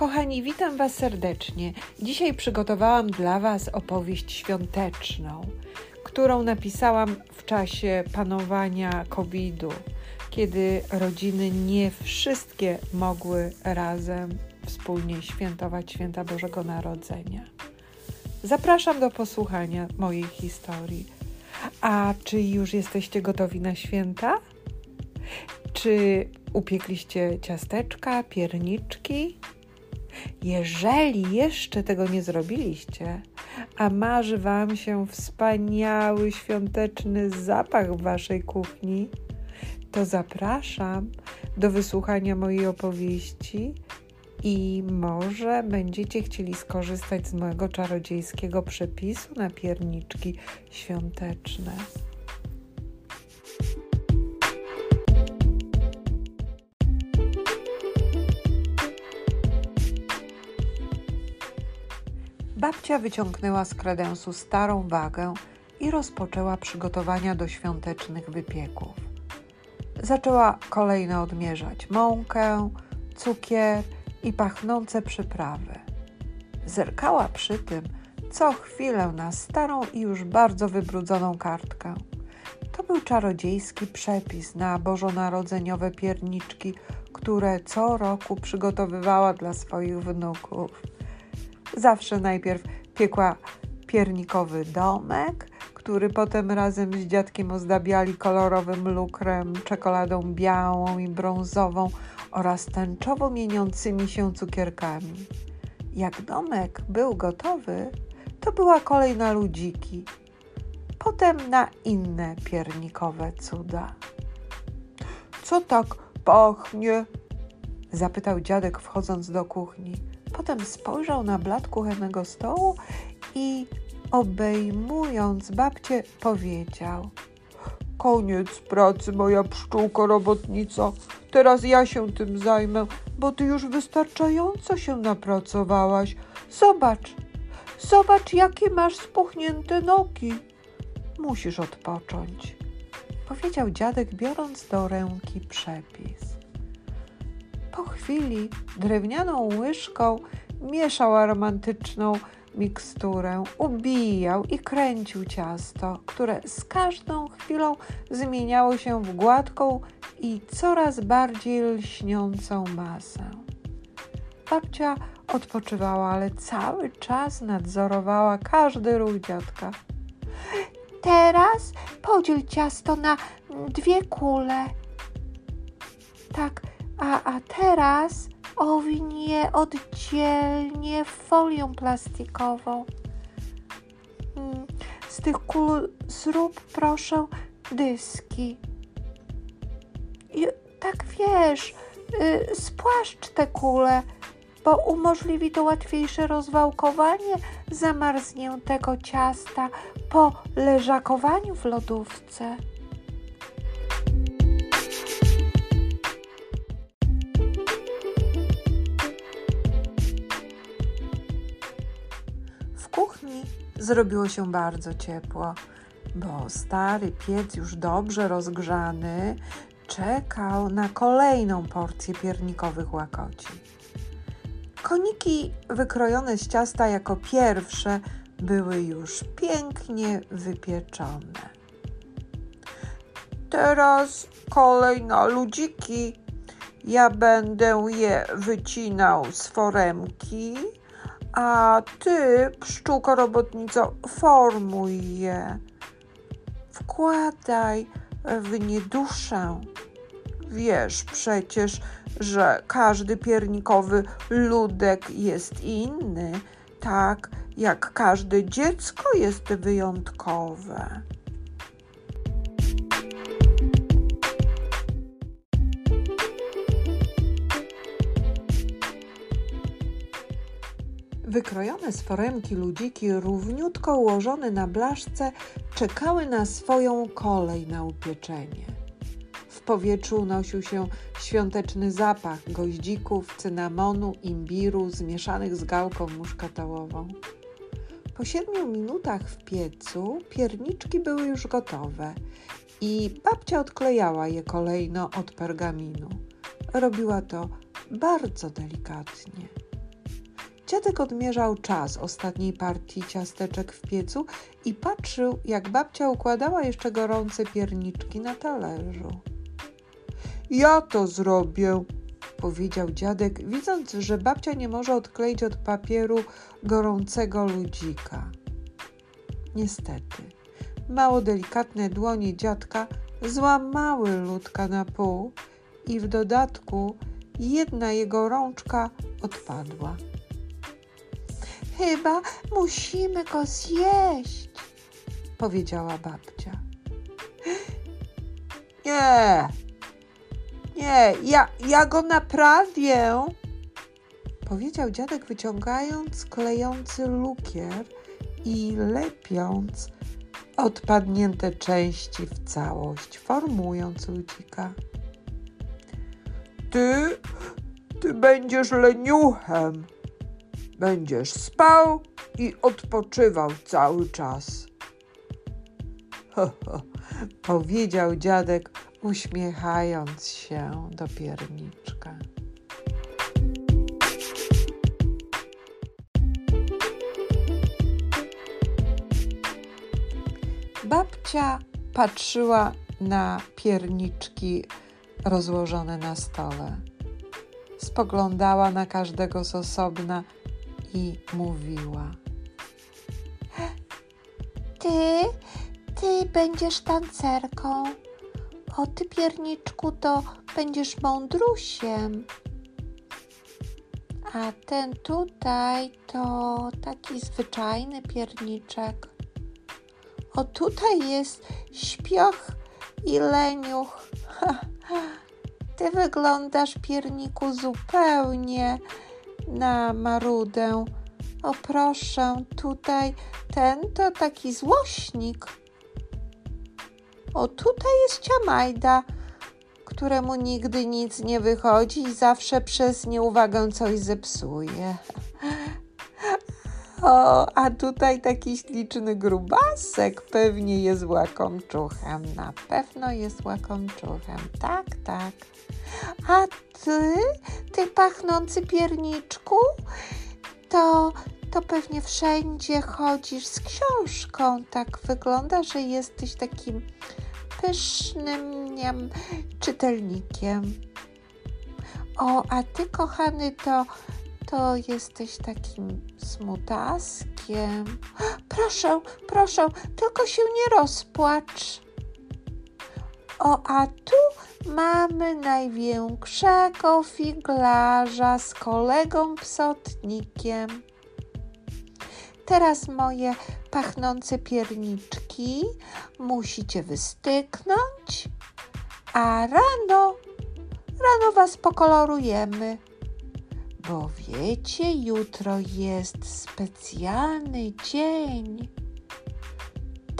Kochani, witam Was serdecznie. Dzisiaj przygotowałam dla Was opowieść świąteczną, którą napisałam w czasie panowania COVID-u, kiedy rodziny nie wszystkie mogły razem wspólnie świętować święta Bożego Narodzenia. Zapraszam do posłuchania mojej historii. A czy już jesteście gotowi na święta? Czy upiekliście ciasteczka, pierniczki? Jeżeli jeszcze tego nie zrobiliście, a marzy Wam się wspaniały świąteczny zapach w Waszej kuchni, to zapraszam do wysłuchania mojej opowieści i może będziecie chcieli skorzystać z mojego czarodziejskiego przepisu na pierniczki świąteczne. Babcia wyciągnęła z kredensu starą wagę i rozpoczęła przygotowania do świątecznych wypieków. Zaczęła kolejno odmierzać mąkę, cukier i pachnące przyprawy. Zerkała przy tym co chwilę na starą i już bardzo wybrudzoną kartkę. To był czarodziejski przepis na bożonarodzeniowe pierniczki, które co roku przygotowywała dla swoich wnuków. Zawsze najpierw piekła piernikowy domek, który potem razem z dziadkiem ozdabiali kolorowym lukrem, czekoladą białą i brązową oraz tęczowo mieniącymi się cukierkami. Jak domek był gotowy, to była kolej na ludziki, potem na inne piernikowe cuda. Co tak pachnie? Zapytał dziadek, wchodząc do kuchni. Potem spojrzał na blat kuchennego stołu i obejmując babcię, powiedział: Koniec pracy, moja pszczółko robotnica. Teraz ja się tym zajmę, bo ty już wystarczająco się napracowałaś. Zobacz, zobacz, jakie masz spuchnięte nogi. Musisz odpocząć, powiedział dziadek, biorąc do ręki przepis. Po chwili drewnianą łyżką mieszał aromatyczną miksturę, ubijał i kręcił ciasto, które z każdą chwilą zmieniało się w gładką i coraz bardziej lśniącą masę. Babcia odpoczywała, ale cały czas nadzorowała każdy ruch dziadka. Teraz podziel ciasto na dwie kule. Tak, a, a teraz owiń je oddzielnie folią plastikową. Mm, z tych kul zrób proszę dyski. I tak wiesz, y, spłaszcz te kule, bo umożliwi to łatwiejsze rozwałkowanie zamarzniętego ciasta po leżakowaniu w lodówce. Zrobiło się bardzo ciepło, bo stary piec już dobrze rozgrzany czekał na kolejną porcję piernikowych łakoci. Koniki wykrojone z ciasta jako pierwsze były już pięknie wypieczone. Teraz kolej na ludziki. Ja będę je wycinał z foremki a ty, pszczółko robotnico, formuj je. Wkładaj w nie duszę. Wiesz przecież, że każdy piernikowy ludek jest inny, tak jak każde dziecko jest wyjątkowe. Wykrojone z foremki ludziki, równiutko ułożone na blaszce, czekały na swoją kolej na upieczenie. W powietrzu unosił się świąteczny zapach goździków, cynamonu, imbiru zmieszanych z gałką muszkatołową. Po siedmiu minutach w piecu pierniczki były już gotowe i babcia odklejała je kolejno od pergaminu. Robiła to bardzo delikatnie. Dziadek odmierzał czas ostatniej partii ciasteczek w piecu i patrzył, jak babcia układała jeszcze gorące pierniczki na talerzu. Ja to zrobię, powiedział dziadek, widząc, że babcia nie może odkleić od papieru gorącego ludzika. Niestety, mało delikatne dłonie dziadka złamały ludka na pół i w dodatku jedna jego rączka odpadła. Chyba musimy go zjeść, powiedziała babcia. Nie, nie, ja, ja go naprawię, powiedział dziadek, wyciągając klejący lukier i lepiąc odpadnięte części w całość, formując ludzika. Ty, ty będziesz leniuchem. Będziesz spał i odpoczywał cały czas. Powiedział dziadek, uśmiechając się do pierniczka. Babcia patrzyła na pierniczki rozłożone na stole. Spoglądała na każdego z osobna i mówiła: Ty, ty będziesz tancerką. O ty, pierniczku, to będziesz mądrusiem. A ten tutaj to taki zwyczajny pierniczek. O tutaj jest śpioch i leniuch. Ty wyglądasz, pierniku, zupełnie na marudę. O proszę, tutaj ten to taki złośnik. O tutaj jest ciamajda, któremu nigdy nic nie wychodzi i zawsze przez nieuwagę coś zepsuje. O, a tutaj taki śliczny grubasek pewnie jest łakomczuchem. Na pewno jest łakomczuchem. Tak, tak. A ty, ty pachnący pierniczku, to, to pewnie wszędzie chodzisz z książką. Tak wygląda, że jesteś takim pysznym niem, czytelnikiem. O, a ty, kochany, to to jesteś takim smutaskiem. Proszę, proszę, tylko się nie rozpłacz. O, a tu mamy największego figlarza z kolegą psotnikiem. Teraz moje pachnące pierniczki musicie wystyknąć, a rano, rano was pokolorujemy. Bo wiecie, jutro jest specjalny dzień.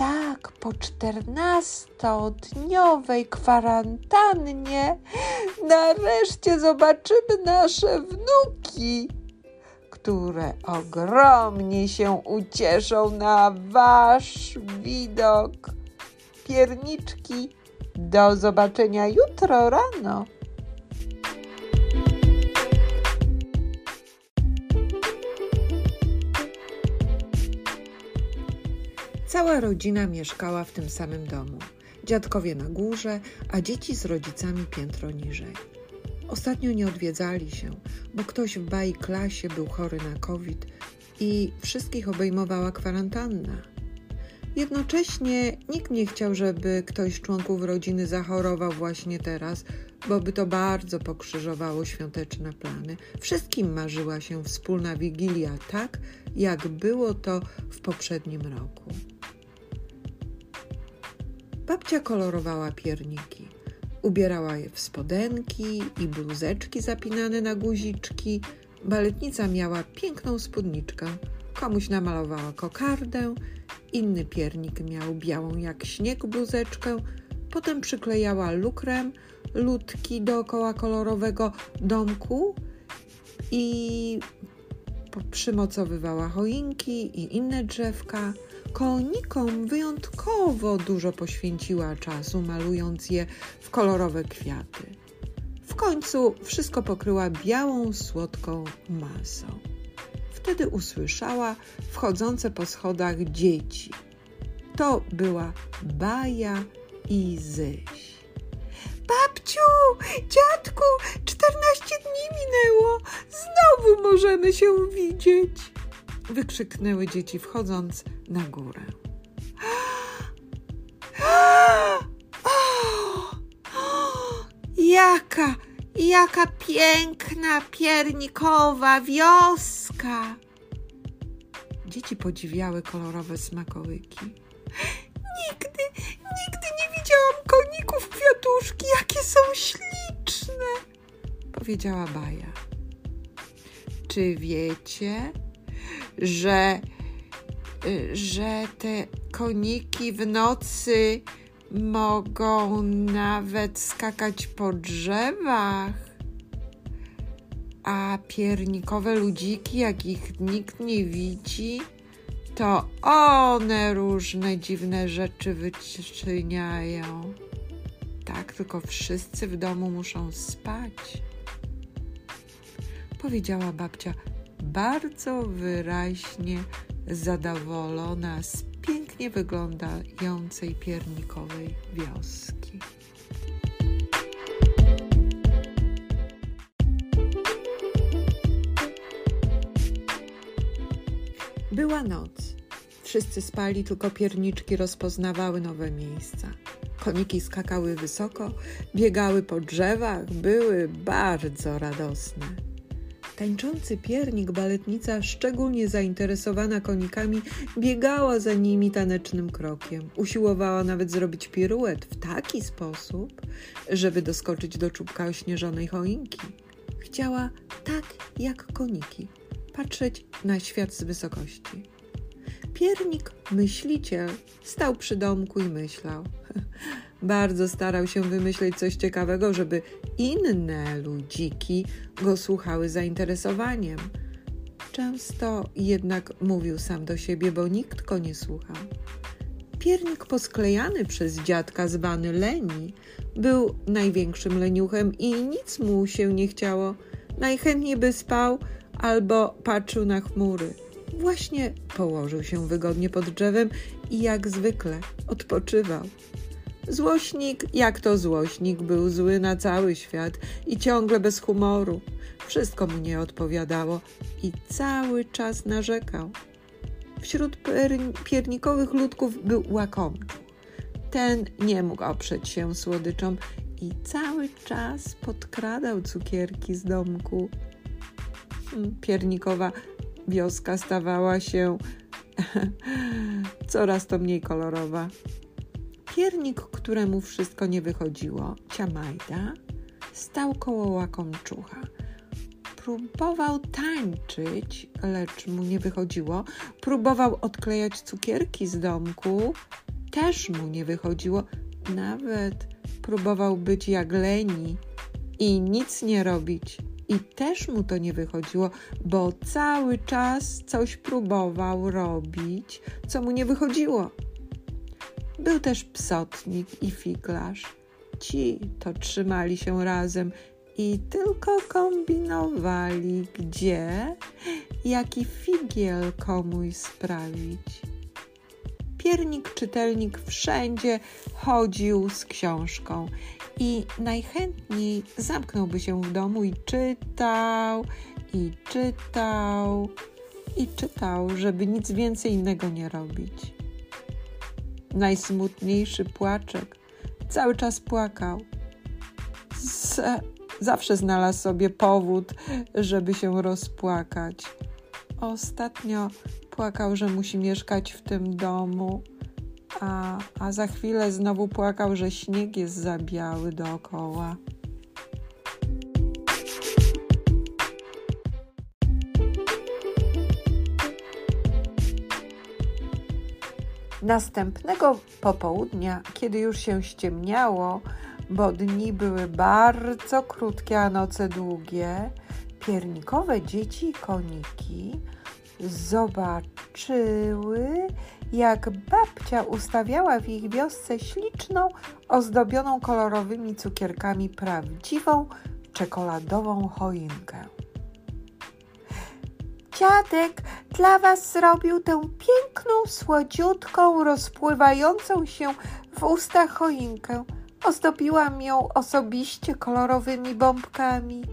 Tak, po czternastodniowej kwarantannie nareszcie zobaczymy nasze wnuki, które ogromnie się ucieszą na wasz widok. Pierniczki, do zobaczenia jutro rano. Cała rodzina mieszkała w tym samym domu. Dziadkowie na górze, a dzieci z rodzicami piętro niżej. Ostatnio nie odwiedzali się, bo ktoś w baj klasie był chory na COVID i wszystkich obejmowała kwarantanna. Jednocześnie nikt nie chciał, żeby ktoś z członków rodziny zachorował właśnie teraz, bo by to bardzo pokrzyżowało świąteczne plany. Wszystkim marzyła się wspólna wigilia, tak jak było to w poprzednim roku. Babcia kolorowała pierniki. Ubierała je w spodenki i bluzeczki zapinane na guziczki. Baletnica miała piękną spódniczkę. Komuś namalowała kokardę, inny piernik miał białą jak śnieg bluzeczkę, potem przyklejała lukrem ludki dookoła kolorowego domku i przymocowywała choinki i inne drzewka. Konikom wyjątkowo dużo poświęciła czasu, malując je w kolorowe kwiaty. W końcu wszystko pokryła białą, słodką masą. wtedy usłyszała wchodzące po schodach dzieci. To była Baja i Zyś. Babciu, dziadku, czternaście dni minęło. Znowu możemy się widzieć. Wykrzyknęły dzieci, wchodząc na górę. Jaka, jaka piękna, piernikowa wioska! Dzieci podziwiały kolorowe smakołyki. Nigdy, nigdy nie widziałam koników kwiatuszki, jakie są śliczne, powiedziała Baja. Czy wiecie, że, że te koniki w nocy mogą nawet skakać po drzewach? A piernikowe ludziki, jak ich nikt nie widzi, to one różne dziwne rzeczy wyczyniają. Tak, tylko wszyscy w domu muszą spać. Powiedziała babcia bardzo wyraźnie zadowolona z pięknie wyglądającej piernikowej wioski. Była noc. Wszyscy spali, tylko pierniczki rozpoznawały nowe miejsca. Koniki skakały wysoko, biegały po drzewach, były bardzo radosne. Tańczący piernik, baletnica, szczególnie zainteresowana konikami, biegała za nimi tanecznym krokiem. Usiłowała nawet zrobić piruet w taki sposób, żeby doskoczyć do czubka ośnieżonej choinki. Chciała tak jak koniki patrzeć na świat z wysokości. Piernik, myśliciel, stał przy domku i myślał. Bardzo starał się wymyślić coś ciekawego, żeby inne ludziki go słuchały zainteresowaniem. Często jednak mówił sam do siebie, bo nikt go nie słuchał. Piernik posklejany przez dziadka zwany Leni był największym leniuchem i nic mu się nie chciało. Najchętniej by spał albo patrzył na chmury. Właśnie położył się wygodnie pod drzewem i jak zwykle odpoczywał. Złośnik, jak to złośnik, był zły na cały świat i ciągle bez humoru. Wszystko mu nie odpowiadało i cały czas narzekał. Wśród piernikowych ludków był łakomczu. Ten nie mógł oprzeć się słodyczom i cały czas podkradał cukierki z domku. Hmm, piernikowa wioska stawała się coraz to mniej kolorowa. Piernik, któremu wszystko nie wychodziło, Ciamajda, stał koło łakomczucha. Próbował tańczyć, lecz mu nie wychodziło. Próbował odklejać cukierki z domku, też mu nie wychodziło. Nawet próbował być jak Leni i nic nie robić. I też mu to nie wychodziło, bo cały czas coś próbował robić, co mu nie wychodziło. Był też psotnik i figlarz. Ci to trzymali się razem i tylko kombinowali, gdzie jaki figiel komuś sprawić. Piernik czytelnik wszędzie chodził z książką i najchętniej zamknąłby się w domu i czytał, i czytał, i czytał, żeby nic więcej innego nie robić najsmutniejszy płaczek. Cały czas płakał. Z, zawsze znalazł sobie powód, żeby się rozpłakać. Ostatnio płakał, że musi mieszkać w tym domu, a, a za chwilę znowu płakał, że śnieg jest za biały dookoła. Następnego popołudnia, kiedy już się ściemniało, bo dni były bardzo krótkie, a noce długie, piernikowe dzieci i koniki zobaczyły, jak babcia ustawiała w ich wiosce śliczną, ozdobioną kolorowymi cukierkami prawdziwą czekoladową choinkę. Dziadek dla was zrobił tę piękną, słodziutką, rozpływającą się w ustach choinkę. Ozdobiłam ją osobiście kolorowymi bombkami.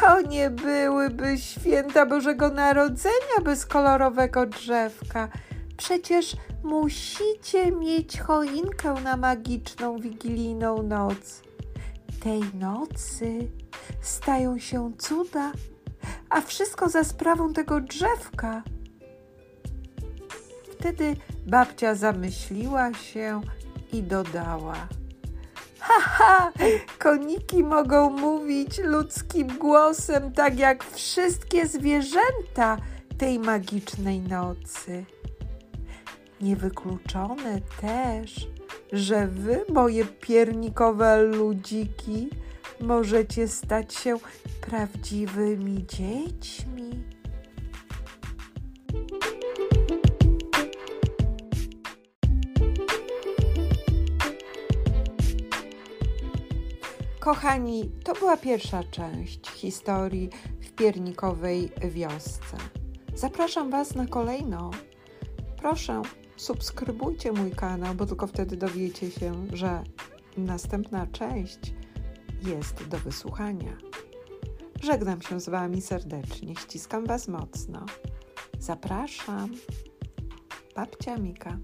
To nie byłyby święta Bożego Narodzenia bez kolorowego drzewka. Przecież musicie mieć choinkę na magiczną wigilijną noc. Tej nocy stają się cuda, a wszystko za sprawą tego drzewka. Wtedy babcia zamyśliła się i dodała: Haha, koniki mogą mówić ludzkim głosem, tak jak wszystkie zwierzęta tej magicznej nocy. Niewykluczone też, że wy, moje piernikowe ludziki, możecie stać się prawdziwymi dziećmi. Kochani, to była pierwsza część historii w piernikowej wiosce. Zapraszam Was na kolejną. Proszę, subskrybujcie mój kanał, bo tylko wtedy dowiecie się, że następna część jest do wysłuchania. Żegnam się z Wami serdecznie, ściskam Was mocno. Zapraszam. Babcia Mika.